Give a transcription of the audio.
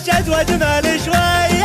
الشد ودمع شوي.